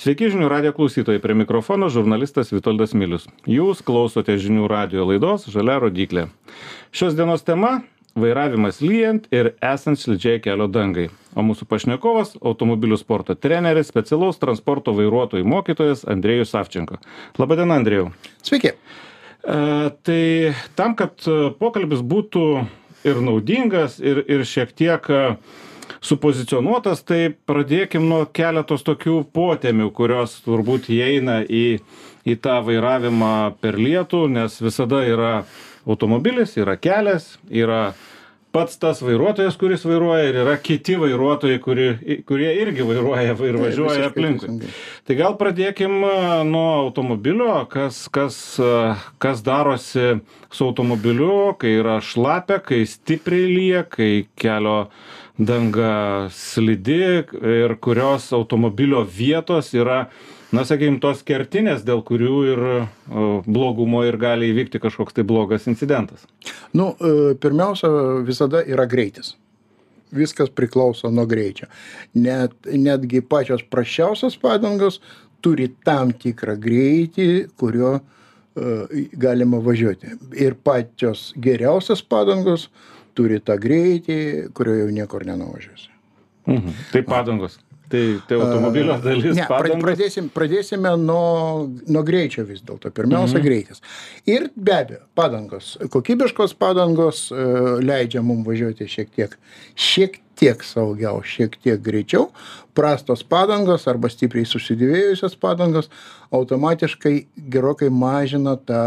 Sveiki žinių radio klausytojai, prie mikrofono žurnalistas Vitoldas Milius. Jūs klausote žinių radio laidos Žalia rodiklė. Šios dienos tema - vairavimas lyjant ir esant slidžiai kelio dangai. O mūsų pašnekovas - automobilių sporto treneris, specialaus transporto vairuotojų mokytojas Andrėjus Savčenko. Labadiena, Andrėjau. Sveiki. E, tai tam, kad pokalbis būtų ir naudingas, ir, ir šiek tiek e, supozicionuotas, tai pradėkim nuo keletos tokių potemių, kurios turbūt įeina į, į tą vairavimą per lietų, nes visada yra automobilis, yra kelias, yra pats tas vairuotojas, kuris vairuoja ir yra kiti vairuotojai, kuri, kurie irgi vairuoja ir važiuoja aplinkui. Tai gal pradėkim e, nuo automobilio, kas, kas, e, kas darosi su automobiliu, kai yra šlapia, kai stipriai lyja, kai kelio danga slidi ir kurios automobilio vietos yra na sakykim tos kertinės dėl kurių ir blogumo ir gali įvykti kažkoks tai blogas incidentas. Nu e, pirmiausia visada yra greitis. Viskas priklauso nuo greičio. Net netgi pačios prasčiausios padangos turi tam tikrą greitį kuriuo e, galima važiuoti. Ir pačios geriausios padangos turi tą greitį kuriuo jau niekur nenuvažiuosi mhm. tai padangos Tai, tai automobilio dalis. Ne, padangos. pradėsim, pradėsime nuo, nuo greičio vis dėlto. Pirmiausia, mhm. greitis. Ir be abejo, padangos. Kokybiškos padangos uh, leidžia mums važiuoti šiek tiek, šiek tiek saugiau, šiek tiek greičiau. Prastos padangos arba stipriai susidėvėjusios padangos automatiškai gerokai mažina tą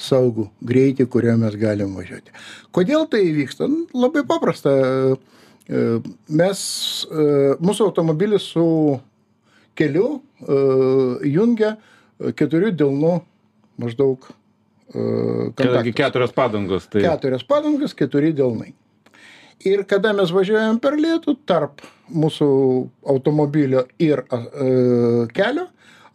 saugų greitį, kuriuo mes galim važiuoti. Kodėl tai vyksta? Labai paprasta. Uh, E, mes, e, mūsų automobilis su keliu e, jungia keturių delnų maždaug kontaktus. Keturios padangos. Tai... Keturios padangos, keturi delnai. Ir kada mes važiuojam per lietų tarp mūsų automobilio ir e, kelio,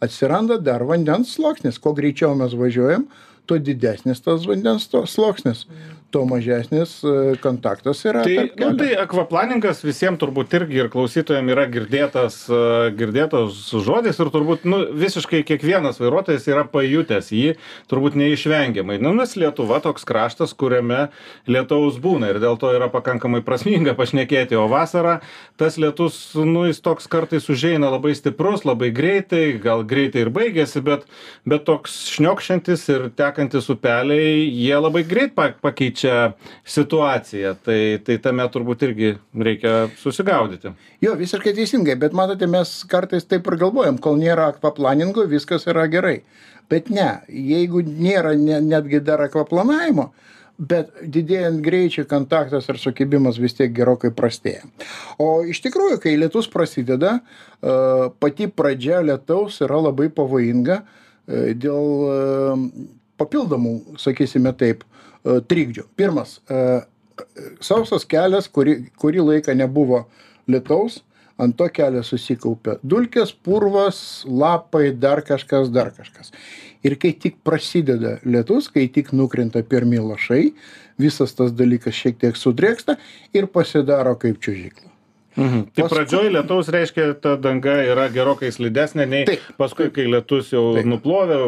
atsiranda dar vandens sluoksnis. Kuo greičiau mes važiuojam, tuo didesnis tas vandens sluoksnis. Tuo mažesnis e, kontaktas yra. Tai, nu, tai akvaplaningas visiems turbūt irgi ir klausytojams yra girdėtas, e, girdėtas žodis ir turbūt nu, visiškai kiekvienas vairuotojas yra pajutęs jį, turbūt neišvengiamai. Nu, nes Lietuva toks kraštas, kuriame lietaus būna ir dėl to yra pakankamai prasminga pašnekėti, o vasarą tas lietus, nu, jis toks kartais užeina labai stiprus, labai greitai, gal greitai ir baigėsi, bet, bet toks šniokščiantis ir tekantis upeliai, jie labai greit pakeičia keičia situaciją. Tai tai tame turbūt irgi reikia susigaudyti. Jo visiškai teisingai bet matote mes kartais taip ir galvojam kol nėra akvaplaningo viskas yra gerai. Bet ne jeigu nėra ne netgi dar akvaplanavimo bet didėjant greičiui kontaktas ir sukibimas vis tiek gerokai prastėja. O iš tikrųjų, kai lietus prasideda, e, pati pradžia lietaus yra labai pavojinga e, dėl e, papildomų, sakysime taip, trikdžių. Pirmas, sausas kelias, kurį, kurį laiką nebuvo lietaus, ant to kelio susikaupia dulkės, purvas, lapai, dar kažkas, dar kažkas. Ir kai tik prasideda lietus, kai tik nukrenta pirmi lašai, visas tas dalykas šiek tiek sudrėksta ir pasidaro kaip čiužykla. Mhm. Tai paskui... pradžioj lietaus reiškia, ta danga yra gerokai slidesnė nei taip, paskui, kai lietus jau taip. nuplovė,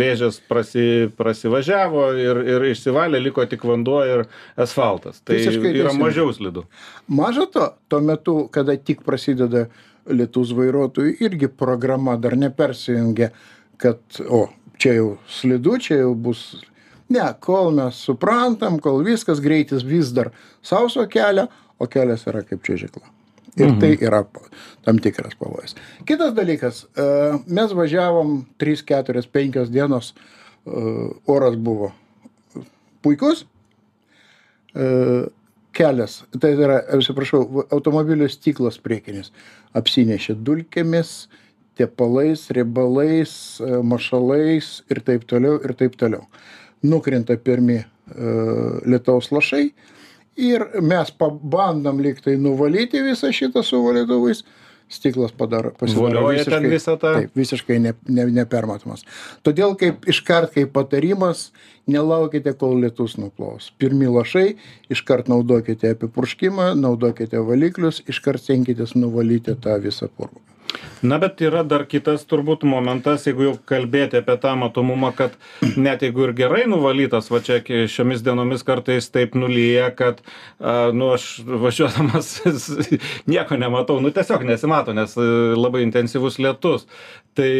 vėžės prasi, prasivažiavo ir, ir išsivalė, liko tik vanduo ir asfaltas. Tai Visiškai yra teisingai. mažiau slidu. Maža to, tuo metu, kada tik prasideda lietus vairuotojų, irgi programa dar nepersijungia, kad, o, čia jau slidu, čia jau bus Ne, kol mes suprantam, kol viskas greitis vis dar sauso kelią, o kelias yra kaip čiažikla. Ir mhm. tai yra tam tikras pavojus. Kitas dalykas, e, mes važiavom 3, 4, 5 dienos, e, oras buvo puikus, e, kelias, tai yra, atsiprašau, automobilio stiklas priekinis apsinešė dulkėmis, tepalais, riebalais, mašalais ir taip toliau, ir taip toliau. Nukrenta pirmi lietaus lašai, ir mes pabandom lyg tai nuvalyti visą šitą su valytuvais, stiklas padaro pasidaro visiškai, visą tą. Taip, visiškai ne, ne, nepermatomas. Todėl kaip iškart kaip patarimas, nelaukite, kol lietus nuplaus. Pirmi lašai, iškart naudokite apipurškimą, naudokite valiklius, iškart stenkitės nuvalyti tą visą purvą. Na bet yra dar kitas turbūt momentas jeigu jau kalbėti apie tą matomumą kad net jeigu ir gerai nuvalytas va čia šiomis dienomis kartais taip nulyja kad nu aš važiuodamas nieko nematau nu tiesiog nesimato nes labai intensyvus lietus. Tai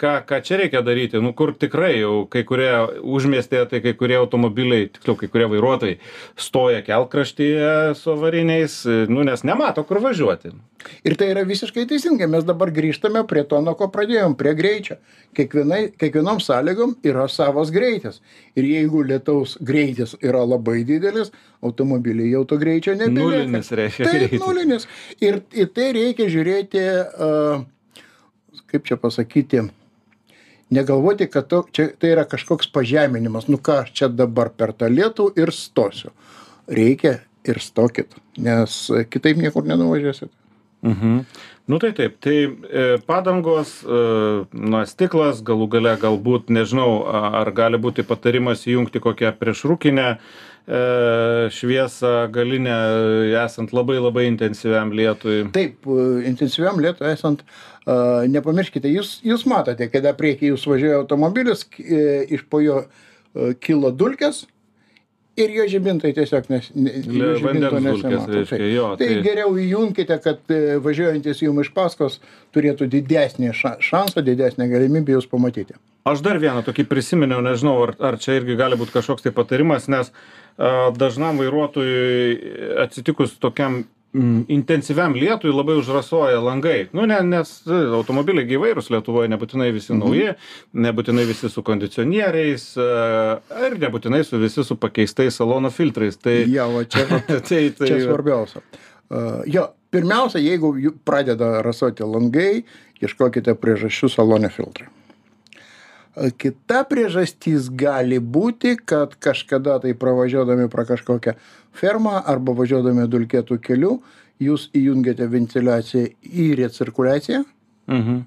ką ką čia reikia daryti? Nu kur tikrai jau kai kurie užmiestyje tai kai kurie automobiliai tiksliau kai kurie vairuotojai stoja kelkraštyje su avariniais nu nes nemato kur važiuoti ir tai yra visiškai teisingai. Mes dabar grįžtame prie to nuo ko pradėjom prie greičio. Kiekvienai kiekvienom sąlygom yra savas greitis. Ir jeigu lietaus greitis yra labai didelis automobiliai jau to greičio nebelieka. Nulinis reiškia taip greitis. nulinis. Ir į tai reikia žiūrėti a kaip čia pasakyti negalvoti kad to čia tai yra kažkoks pažeminimas. Nu ką aš čia dabar per tą lietų ir stosiu. Reikia ir stokit nes kitaip niekur nenuvažiuosit Mhm. Nu tai taip, tai e, padangos, e, na, stiklas, galų gale galbūt, nežinau, ar gali būti patarimas įjungti kokią priešrūkinę e, šviesą galinę, esant labai labai intensyviam lietui. taip intensyviam lietui esant nepamirškite jūs jūs matote kada prieky jūs važiuoja automobilis iš po jo kilo dulkės ir jo žibintai tiesiog nes ne jo Le- žibinto nesimato. reiškia, jo, tai tai- geriau įjunkite kad e, važiuojantis jum iš paskos turėtų didesnį ša šansą didesnę galimybę jus pamatyti Aš dar vieną tokį prisiminiau, nežinau, ar, ar čia irgi gali būti kažkoks tai patarimas, nes a, dažnam vairuotojui atsitikus tokiam intensyviam lietui labai užrasoja langai. Nu, ne, nes e, automobiliai gyvairūs Lietuvoje nebūtinai visi nauji, nebūtinai visi su kondicionieriais a, ir nebūtinai su visi su pakeistais salono filtrais. Tai, jo va čia tai, tai, čia svarbiausia. Uh, jo, pirmiausia, jeigu pradeda rasoti langai, ieškokite priežasčių salone filtrai. Kita priežastys gali būti, kad kažkada tai pravažiuodami pro kažkokią fermą arba važiuodami dulkėtų keliu, jūs įjungiate ventiliaciją į recirkuliaciją mhm.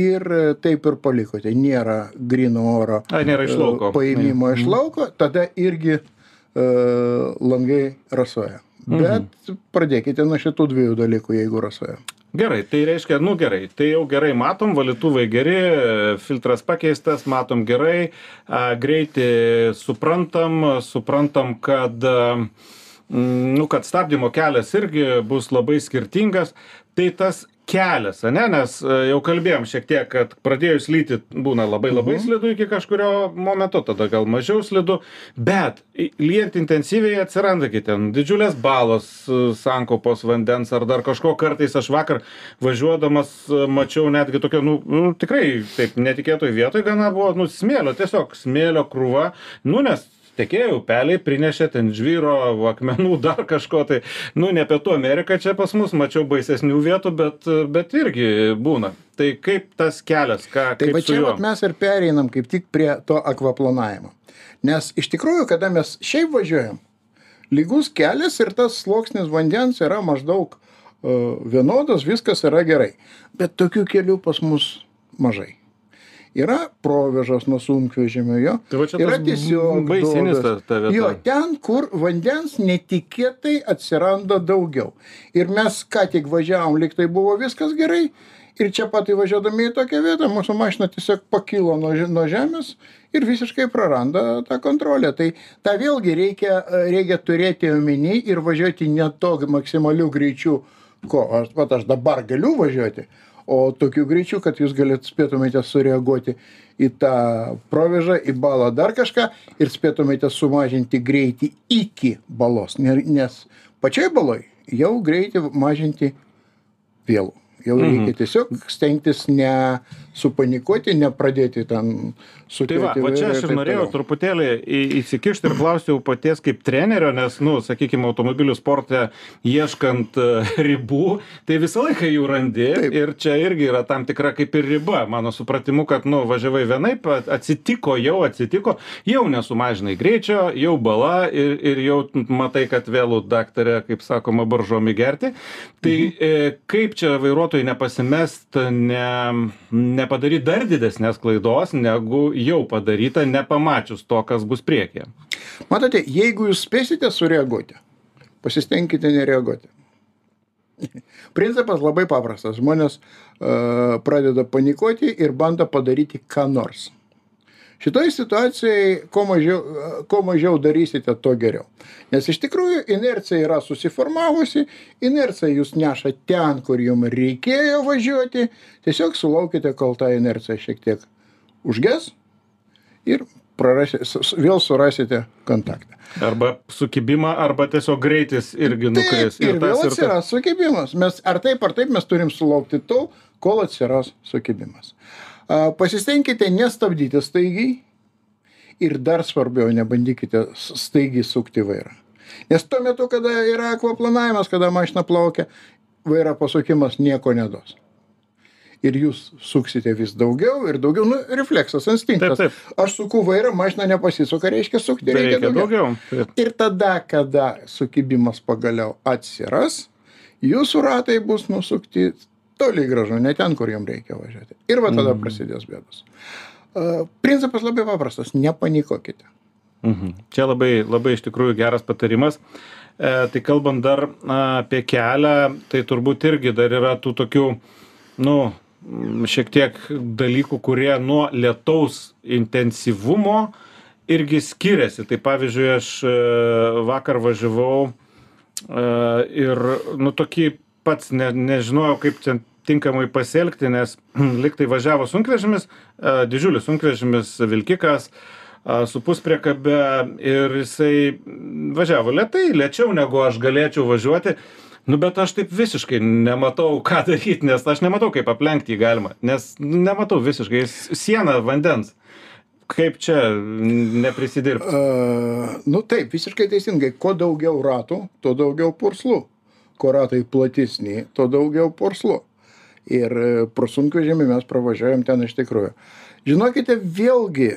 ir e, taip ir palikote. Nėra grino oro Ai, nėra iš lauko. e, paėmimo iš lauko, tada irgi uh, langai rasuoja. Bet pradėkite nuo šitų dviejų dalykų, jeigu rasuoja. Gerai, tai reiškia, nu gerai, tai jau gerai matom, valytuvai geri, filtras pakeistas, matom gerai, a, greitį suprantam, suprantam, kad, a, mm, nu, kad stabdymo kelias irgi bus labai skirtingas, tai tas kelias, ane, nes a, jau kalbėjom šiek tiek, kad pradėjus lyti būna labai labai slidu iki kažkurio momento, tada gal mažiau slidu, bet lyjant intensyviai atsiranda gi ten didžiulės balos, e, sankopos vandens ar dar kažko. Kartais aš vakar važiuodamas e, mačiau netgi tokia, nu, nu tikrai taip netikėtoj vietoj gana buvo, nu, smėlio, tiesiog smėlio krūva, nu, nes tekėjo upeliai, prinešė ten žvyro, akmenų, dar kažko tai. Nu, ne pietų Amerika čia pas mus, mačiau baisesnių vietų, bet, bet irgi būna. Tai kaip tas kelias, ką Tai va čia vat mes ir pereinam kaip tik prie to akvaplanavimo. Nes iš tikrųjų, kada mes šiaip važiuojam, lygus kelias ir tas sluoksnis vandens yra maždaug uh, vienodas, viskas yra gerai. Bet tokių kelių pas mus mažai. Yra provežas nuo sunkvežimio, jo. Tai va čia yra tiesiog baisinis ta, ta vieta. Jo, ten, kur vandens netikėtai atsiranda daugiau. Ir mes ką tik važiavom, lyg tai buvo viskas gerai. Ir čia pat įvažiuodami į tokią vietą, mūsų mašina tiesiog pakilo nuo, nuo žemės ir visiškai praranda tą kontrolę. Tai tą vėlgi reikia, reikia turėti omeny ir važiuoti ne to maksimaliu greičiu, ko aš, vat, aš dabar galiu važiuoti, o tokiu greičiu, kad jūs galėt spėtumėte sureaguoti į tą provežą, į balą dar kažką ir spėtumėte sumažinti greitį iki balos. Ne- Nes pačioj baloj jau greitį mažinti vėlų. Jau reikia tiesiog stengtis ne supanikuoti, nepradėti ten su Tai va, va čia aš ir norėjau truputėlį įsikišti ir klausti jau paties kaip trenerio, nes, nu, sakykime, automobilių sporte ieškant e, ribų, tai visą laiką jų randi Taip. ir čia irgi yra tam tikra kaip ir riba, mano supratimu, kad, nu, važiavai vienaip, at- atsitiko, jau atsitiko, jau nesumažinai greičio, jau bala ir, ir jau matai, kad vėlų daktarė, kaip sakoma, baržomi gerti. Tai e, kaip čia vairuotojai nepasimest, ne, nepadaryti dar didesnės klaidos, negu jau padaryta, nepamačius to, kas bus priekyje. Matote, jeigu jūs spėsite sureaguoti, pasistengkite nereaguoti. Principas labai paprastas. Žmonės uh, pradeda panikuoti ir bando padaryti ką nors. Šitoje situacijoje, kuo mažiau, kuo mažiau darysite, to geriau. Nes iš tikrųjų inercija yra susiformavusi, inercija jūs neša ten, kur jums reikėjo važiuoti, tiesiog sulaukite, kol ta inercija šiek tiek užges ir prarasi, vėl surasite kontaktą. Arba sukibimą, arba tiesiog greitis irgi nukris. Ir, ir vėl atsiras sukibimas. Mes ar taip ar taip mes turim sulaukti tol, kol atsiras sukibimas. Pasistengkite nestabdyti staigiai ir dar svarbiau, nebandykite staigiai sukti vairą. Nes tuo metu, kada yra akvaplanavimas, kada mašina plaukia, vairo pasukimas nieko nedos ir jūs suksite vis daugiau ir daugiau, nu, refleksas, instinktas. Taip, taip. Aš suku vairą, mašina nepasisuka, reiškia sukti reikia, reikia daugiau. daugiau. Ir tada, kada sukibimas pagaliau atsiras, jūsų ratai bus nusukti toli gražu, ne ten, kur jums reikia važiuoti. Ir va tada mm. prasidės bėdos. Principas labai paprastas, nepanikuokite. Mhm. Čia labai, labai iš tikrųjų geras patarimas. E, tai kalbant dar a, apie kelią, tai turbūt irgi dar yra tų tokių, nu, šiek tiek dalykų, kurie nuo lietaus intensyvumo irgi skiriasi. Tai pavyzdžiui, aš e, vakar važiavau e, ir, nu, tokį pats ne, nežinojau, kaip čia tinkamai pasielgti, nes liktai važiavo sunkvežimis, didžiulis sunkvežimis Vilkikas su puspriekabe ir jisai važiavo lietai, lėčiau negu aš galėčiau važiuoti. Nu bet aš taip visiškai nematau ką daryt nes aš nematau kaip aplenkt jį galima nes nematau visiškai siena vandens. Kaip čia neprisidirbt? Uh, nu taip visiškai teisingai kuo daugiau ratų tuo daugiau purslų kuo ratai platesni tuo daugiau purslų ir e, pro sunkvežimį mes pravažiuojam ten iš tikrųjų. Žinokite vėlgi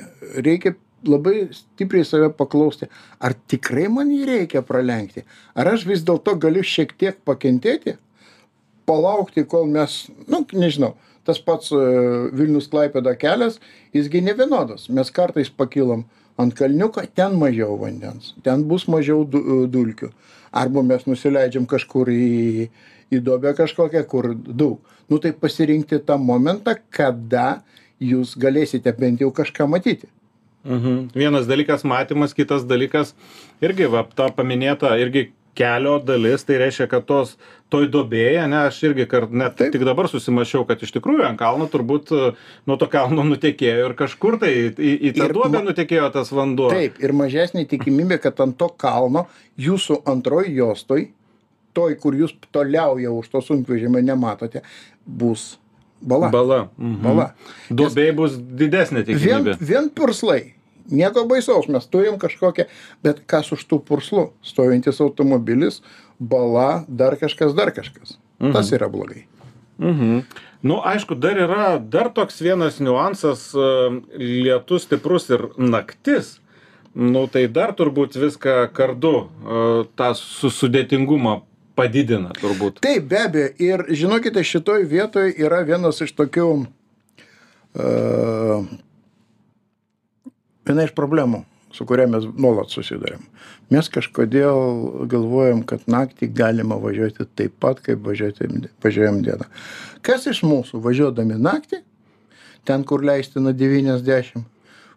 reikia labai stipriai save paklausti ar tikrai man jį reikia pralenkti? Ar aš vis dėlto galiu šiek tiek pakentėti? Palaukti kol mes nu nežinau tas pats e, vilnius klaipėda kelias jis gi nevienodas. Mes kartais pakylam ant kalniuko ten mažiau vandens ten bus mažiau du, e, dulkių. Arba mes nusileidžiam kažkur į į duobę kažkokią kur daug nu tai pasirinkti tą momentą kada jūs galėsite bent jau kažką matyti. Mhm. Vienas dalykas matymas, kitas dalykas irgi, va, ta paminėta irgi kelio dalis, tai reiškia, kad tos, toj dobėje, ne, aš irgi kart, net tik dabar susimašiau, kad iš tikrųjų ant kalno turbūt e, nuo to kalno nutekėjo ir kažkur tai į, į tą ir duobę nutekėjo tas vanduo. Taip, ir mažesnė tikimybė, kad ant to kalno jūsų antroji jostoj, toj, kur jūs toliau jau už to sunkvežimio nematote, bus bala. Bala. Mhm. bala. Duobė bus didesnė tikimybė. Vien, vien purslai nieko baisaus mes turim kažkokią bet kas už tų purslų stovintis automobilis bala dar kažkas dar kažkas mhm. tas yra blogai mhm. Nu, aišku, dar yra dar toks vienas niuansas, e, lietus stiprus ir naktis. Nu, tai dar turbūt viską kardu, e, tą su sudėtingumą padidina turbūt. Taip, be abejo. Ir žinokite, šitoj vietoj yra vienas iš tokių uh, viena iš problemų su kuria mes nuolat susiduriam. Mes kažkodėl galvojam kad naktį galima važiuoti taip pat kaip važiuoti važiuojam dieną. Kas iš mūsų važiuodami naktį ten kur leistina devyniasdešim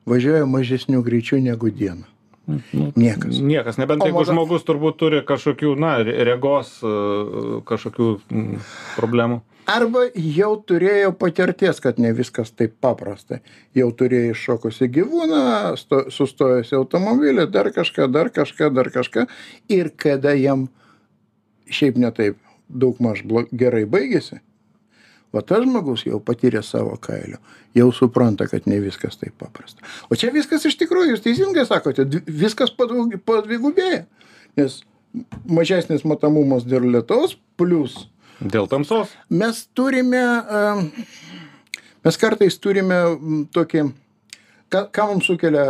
važiuoja mažesniu greičiu negu dieną? Nu, Niekas. Niekas, nebent jeigu maža... žmogus turbūt turi kažkokių, na, regos kažkokių problemų arba jau turėjo patirties kad ne viskas taip paprasta. Jau turėjo iššokusį gyvūną sto sustojusį automobilį dar kažką dar kažką dar kažką. Ir kada jam šiaip ne taip daugmaž gerai baigėsi va tas žmogus jau patyrė savo kailiu jau supranta kad ne viskas taip paprasta. O čia viskas iš tikrųjų jūs teisingai sakote viskas padaug padvigubėja. Nes mažesnis matomumas dėl lietaus plius Dėl tamsos? Mes turime, mes kartais turime tokį, ką, ką mums sukelia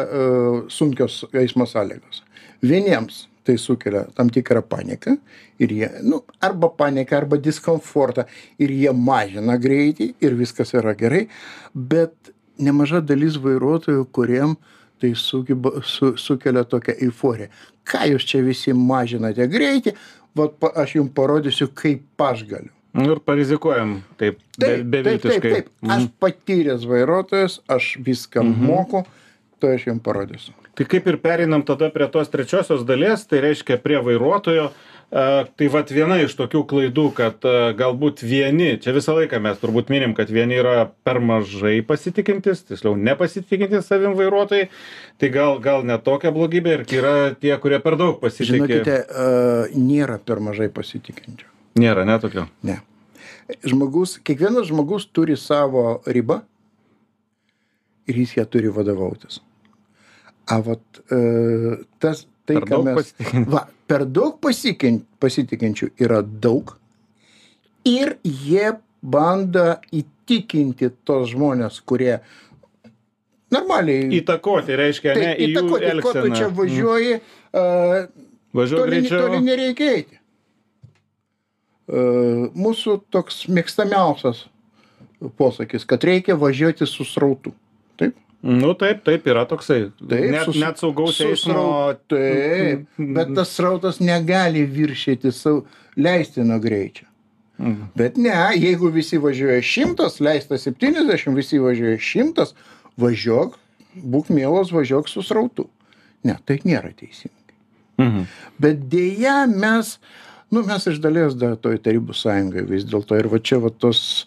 sunkios eismo sąlygos. Vieniems tai sukelia tam tikrą paniką ir jie, nu, arba paniką, arba diskomfortą ir jie mažina greitį ir viskas yra gerai, bet nemaža dalis vairuotojų, kuriem tai sugeba, su, sukelia tokią euforiją. Ką jūs čia visi mažinate greitį, vat pa aš jum parodysiu kaip aš galiu Nu ir parizikuojam taip, taip taip taip beviltiškai. taip aš patyręs vairuotojas aš viską moku tai aš jum parodysiu Tai kaip ir pereinam tada prie tos trečiosios dalies, tai reiškia prie vairuotojo. Tai vad viena iš tokių klaidų, kad galbūt vieni, čia visą laiką mes turbūt minim, kad vieni yra per mažai pasitikintis, tiksliau nepasitikintis savim vairuotojai, tai gal, gal ne tokia blogybė ir yra tie, kurie per daug pasitikė. žinokite nėra per mažai pasitikinčių Nėra, netokio. ne žmogus kiekvienas žmogus turi savo ribą ir jis ją turi vadovautis a vat e, tas tai ką mes va per daug pasikin, pasitikinčių yra daug ir jie bando įtikinti tos žmonės kurie normaliai Įtakoti reiškia, ne, tai jų įtakoti, ko tu čia elgseną. važiuoji, a, Važiuoju toli, greičiau. toli nereikia eiti. E, Mūsų toks mėgstamiausias posakis, kad reikia važiuoti su srautu. Nu taip, taip, yra toksai. Taip, net, su- net saugaus eismo. Taip, bet tas srautas negali viršyti savo leistino greičio. Mhm. Bet ne, jeigu visi važiuoja šimtas, leista 70, visi važiuoja šimtas, važiuok, būk mielas, važiuok su srautu. Ne, tai nėra teisinga. Mhm. Bet dėja mes, nu mes iš dalies dar toj Tarybų sąjungai vis dėlto ir va čia va tos,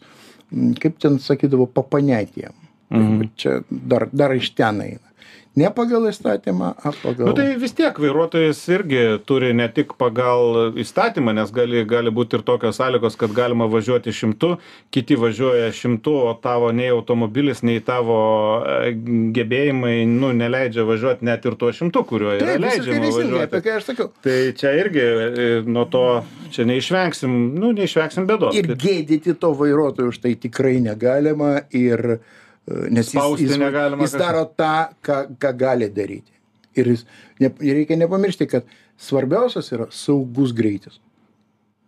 kaip ten sakydavo, papanetėm. Mhm. Čia dar, dar iš ten eina. Ne pagal įstatymą, o pagal... Nu tai vis tiek vairuotojas irgi turi ne tik pagal įstatymą, nes gali, gali būti ir tokios sąlygos, kad galima važiuoti šimtu, kiti važiuoja šimtu, o tavo nei automobilis, nei tavo e, gebėjimai, nu, neleidžia važiuoti net ir tuo šimtu, kuriuo yra leidžiama važiuoti. sakiau. Tai čia irgi e, nuo to, čia neišvengsim, nu, neišvengsim bėdos. Ir gėdyti to vairuotojo už tai tikrai negalima ir nes jis, jis, jis daro tą, ką, ką gali daryti. Ir jis, ne, ir reikia nepamiršti, kad svarbiausias yra saugus greitis.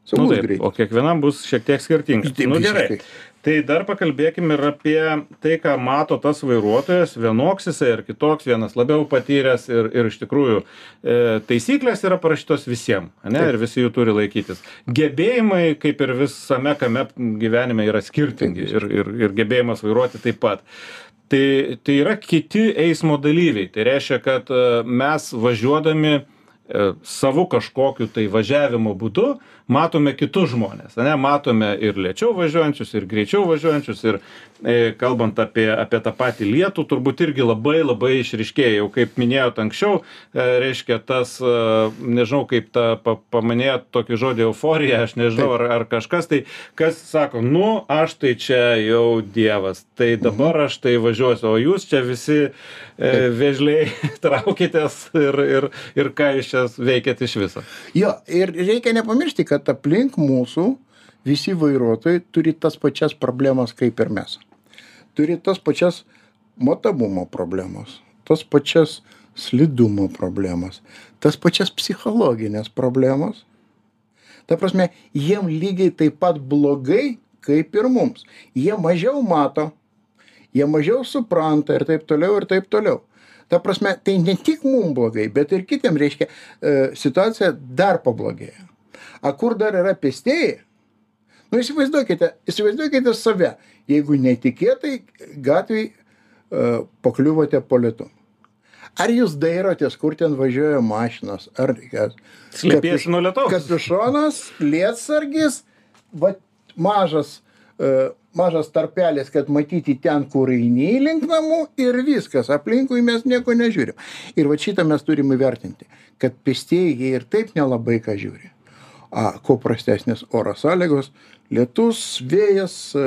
Nu, Saugus taip, greitis. o kiekvienam bus šiek tiek skirtingas. Taip, nu, gerai. visiškai. Tai dar pakalbėkime ir apie tai, ką mato tas vairuotojas, vienoks jisai ar kitoks, vienas labiau patyręs ir, ir iš tikrųjų e, taisyklės yra parašytos visiems, ne, Taip. ir visi jų turi laikytis. Gebėjimai, kaip ir visame kame gyvenime, yra skirtingi ir, ir, ir gebėjimas vairuoti taip pat. Tai, tai yra kiti eismo dalyviai. Tai reiškia, kad e, mes važiuodami savu kažkokiu tai važiavimo būdu matome kitus žmones, ne, matome ir lėčiau važiuojančius, ir greičiau važiuojančius, ir e, kalbant apie, apie tą patį lietų, turbūt irgi labai labai išriškėja, jau kaip minėjot anksčiau, e, reiškia tas, e, nežinau, kaip tą pa, pamanėjot tokį žodį euforija, aš nežinau, ar, ar kažkas, tai kas sako, nu, aš tai čia jau dievas, tai dabar aš tai važiuosiu, o jūs čia visi e, vežliai traukitės ir, ir, ir ką jūs čia veikiat iš viso. Jo, ir reikia nepamiršti, kad aplink mūsų visi vairuotojai turi tas pačias problemas kaip ir mes. Turi tas pačias matomumo problemas, tas pačias slidumo problemas, tas pačias psichologinės problemas. Ta prasme, jiem lygiai taip pat blogai kaip ir mums. Jie mažiau mato, jie mažiau supranta ir taip toliau ir taip toliau. Ta prasme, tai ne tik mums blogai, bet ir kitiem reiškia, e, situacija dar pablogėja. A kur dar yra pėstieji? Nu įsivaizduokite, įsivaizduokite save, jeigu netikėtai gatvėj uh, pakliuvote po lietu. Ar jūs dairotės, kur ten važiuoja mašinos, ar kas? Slėpiesi nuo lietaus. Kapišonas, lietsargis, va mažas, mažas tarpelis, kad matyti ten, kur eini link namų ir viskas, aplinkui mes nieko nežiūrim. Ir va šitą mes turime įvertinti, kad pėstieji jie ir taip nelabai ką žiūri. A, kuo prastesnės oro sąlygos, lietus, vėjas, e,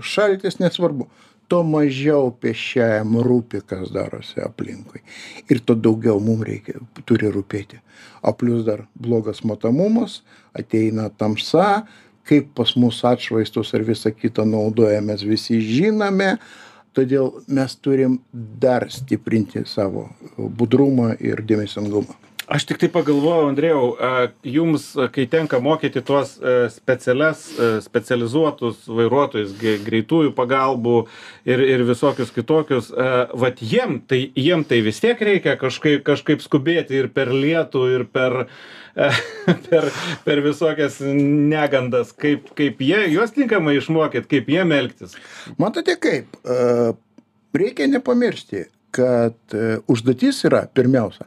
šaltis, nesvarbu. Tuo mažiau pešiajam rūpi, kas darosi aplinkui. Ir to daugiau mums reikia, turi rūpėti. O plus dar blogas matomumas, ateina tamsa, kaip pas mus atšvaistus ir visą kitą naudoja, mes visi žinome. Todėl mes turim dar stiprinti savo budrumą ir dėmesingumą. Aš tiktai pagalvojau andrejau a jums kai tenka mokyti tuos e, specialias e, specializuotus vairuotojus ge greitųjų pagalbų ir ir visokius kitokius a e, vat jiem tai jiem tai vis tiek reikia kažkaip kažkaip skubėti ir per lietų ir per per per visokias negandas kaip kaip jie juos tinkamai išmokyt kaip jiem elgtis. Matote kaip reikia nepamiršti kad užduotis yra pirmiausia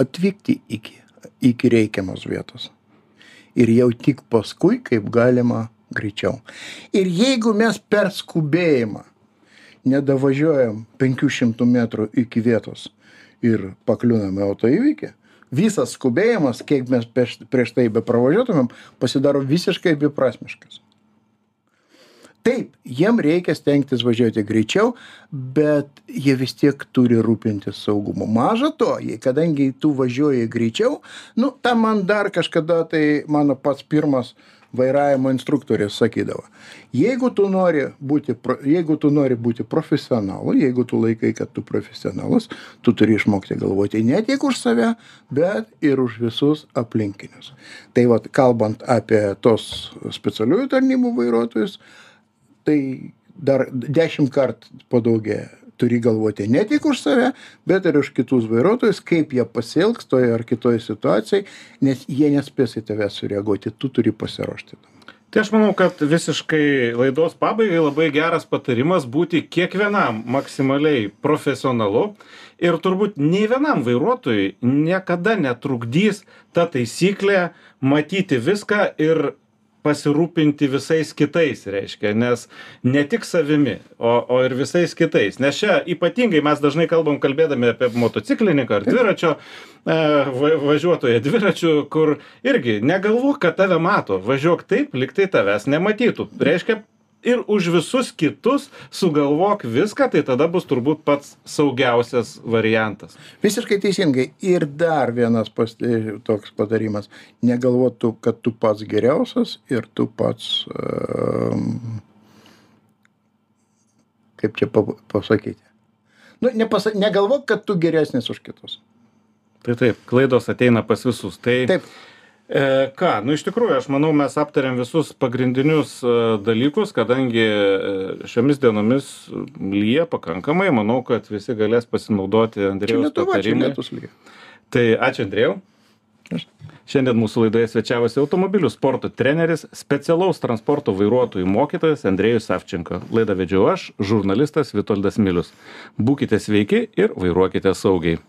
atvykti iki, iki reikiamos vietos. Ir jau tik paskui, kaip galima greičiau. Ir jeigu mes per skubėjimą nedavažiuojam 500 metrų iki vietos ir pakliūname autoįvykį, visas skubėjimas, kiek mes prieš tai be pravažiuotumėm, pasidaro visiškai beprasmiškas taip jiem reikia stengtis važiuoti greičiau bet jie vis tiek turi rūpintis saugumu. Maža to jei kadangi tu važiuoji greičiau nu tą man dar kažkada tai mano pats pirmas vairavimo instruktorius sakydavo jeigu tu nori būti pro jeigu tu nori būti profesionalu jeigu tu laikai kad tu profesionalus tu turi išmokti galvoti ne tik už save bet ir už visus aplinkinius. Tai vat kalbant apie tuos specialiųjų tarnybų vairuotojus tai dar dešimt kart padaugėja turi galvoti ne tik už save bet ir už kitus vairuotojus kaip jie pasielgs toj ar kitoj situacijoj nes jie nespės į tave sureaguoti tu turi pasiruošti tai aš manau kad visiškai laidos pabaigai labai geras patarimas būti kiekvienam maksimaliai profesionalu ir turbūt nei vienam vairuotojui niekada netrukdys ta taisyklė matyti viską ir pasirūpinti visais kitais reiškia nes ne tik savimi o o ir visais kitais. Nes čia ypatingai mes dažnai kalbam kalbėdami apie motociklininką ar dviračio e, va važiuotoją dviračiu kur irgi negalvok kad tave mato. Važiuok taip lyg tai tavęs nematytų. Reiškia ir už visus kitus sugalvok viską tai tada bus turbūt pats saugiausias variantas. Visiškai teisingai. Ir dar vienas pas e, toks patarimas. Negalvot tu kad tu pats geriausias ir tu pats um, kaip čia pa pasakyti? Nu nepasa negalvok kad tu geresnis už kitus. Tai taip klaidos ateina pas visus. Tai taip e ką nu iš tikrųjų aš manau mes aptarėm visus pagrindinius e, dalykus kadangi e, šiomis dienomis lyja pakankamai. Manau kad visi galės pasinaudoti andriejaus patarimais tai ačiū andrejau šiandien mūsų laidoje svečiavosi automobilių sporto treneris specialaus transporto vairuotojų mokytojas andrejus savčenko laidą vedžiau aš žurnalistas vitoldas milius. Būkite sveiki ir vairuokite saugiai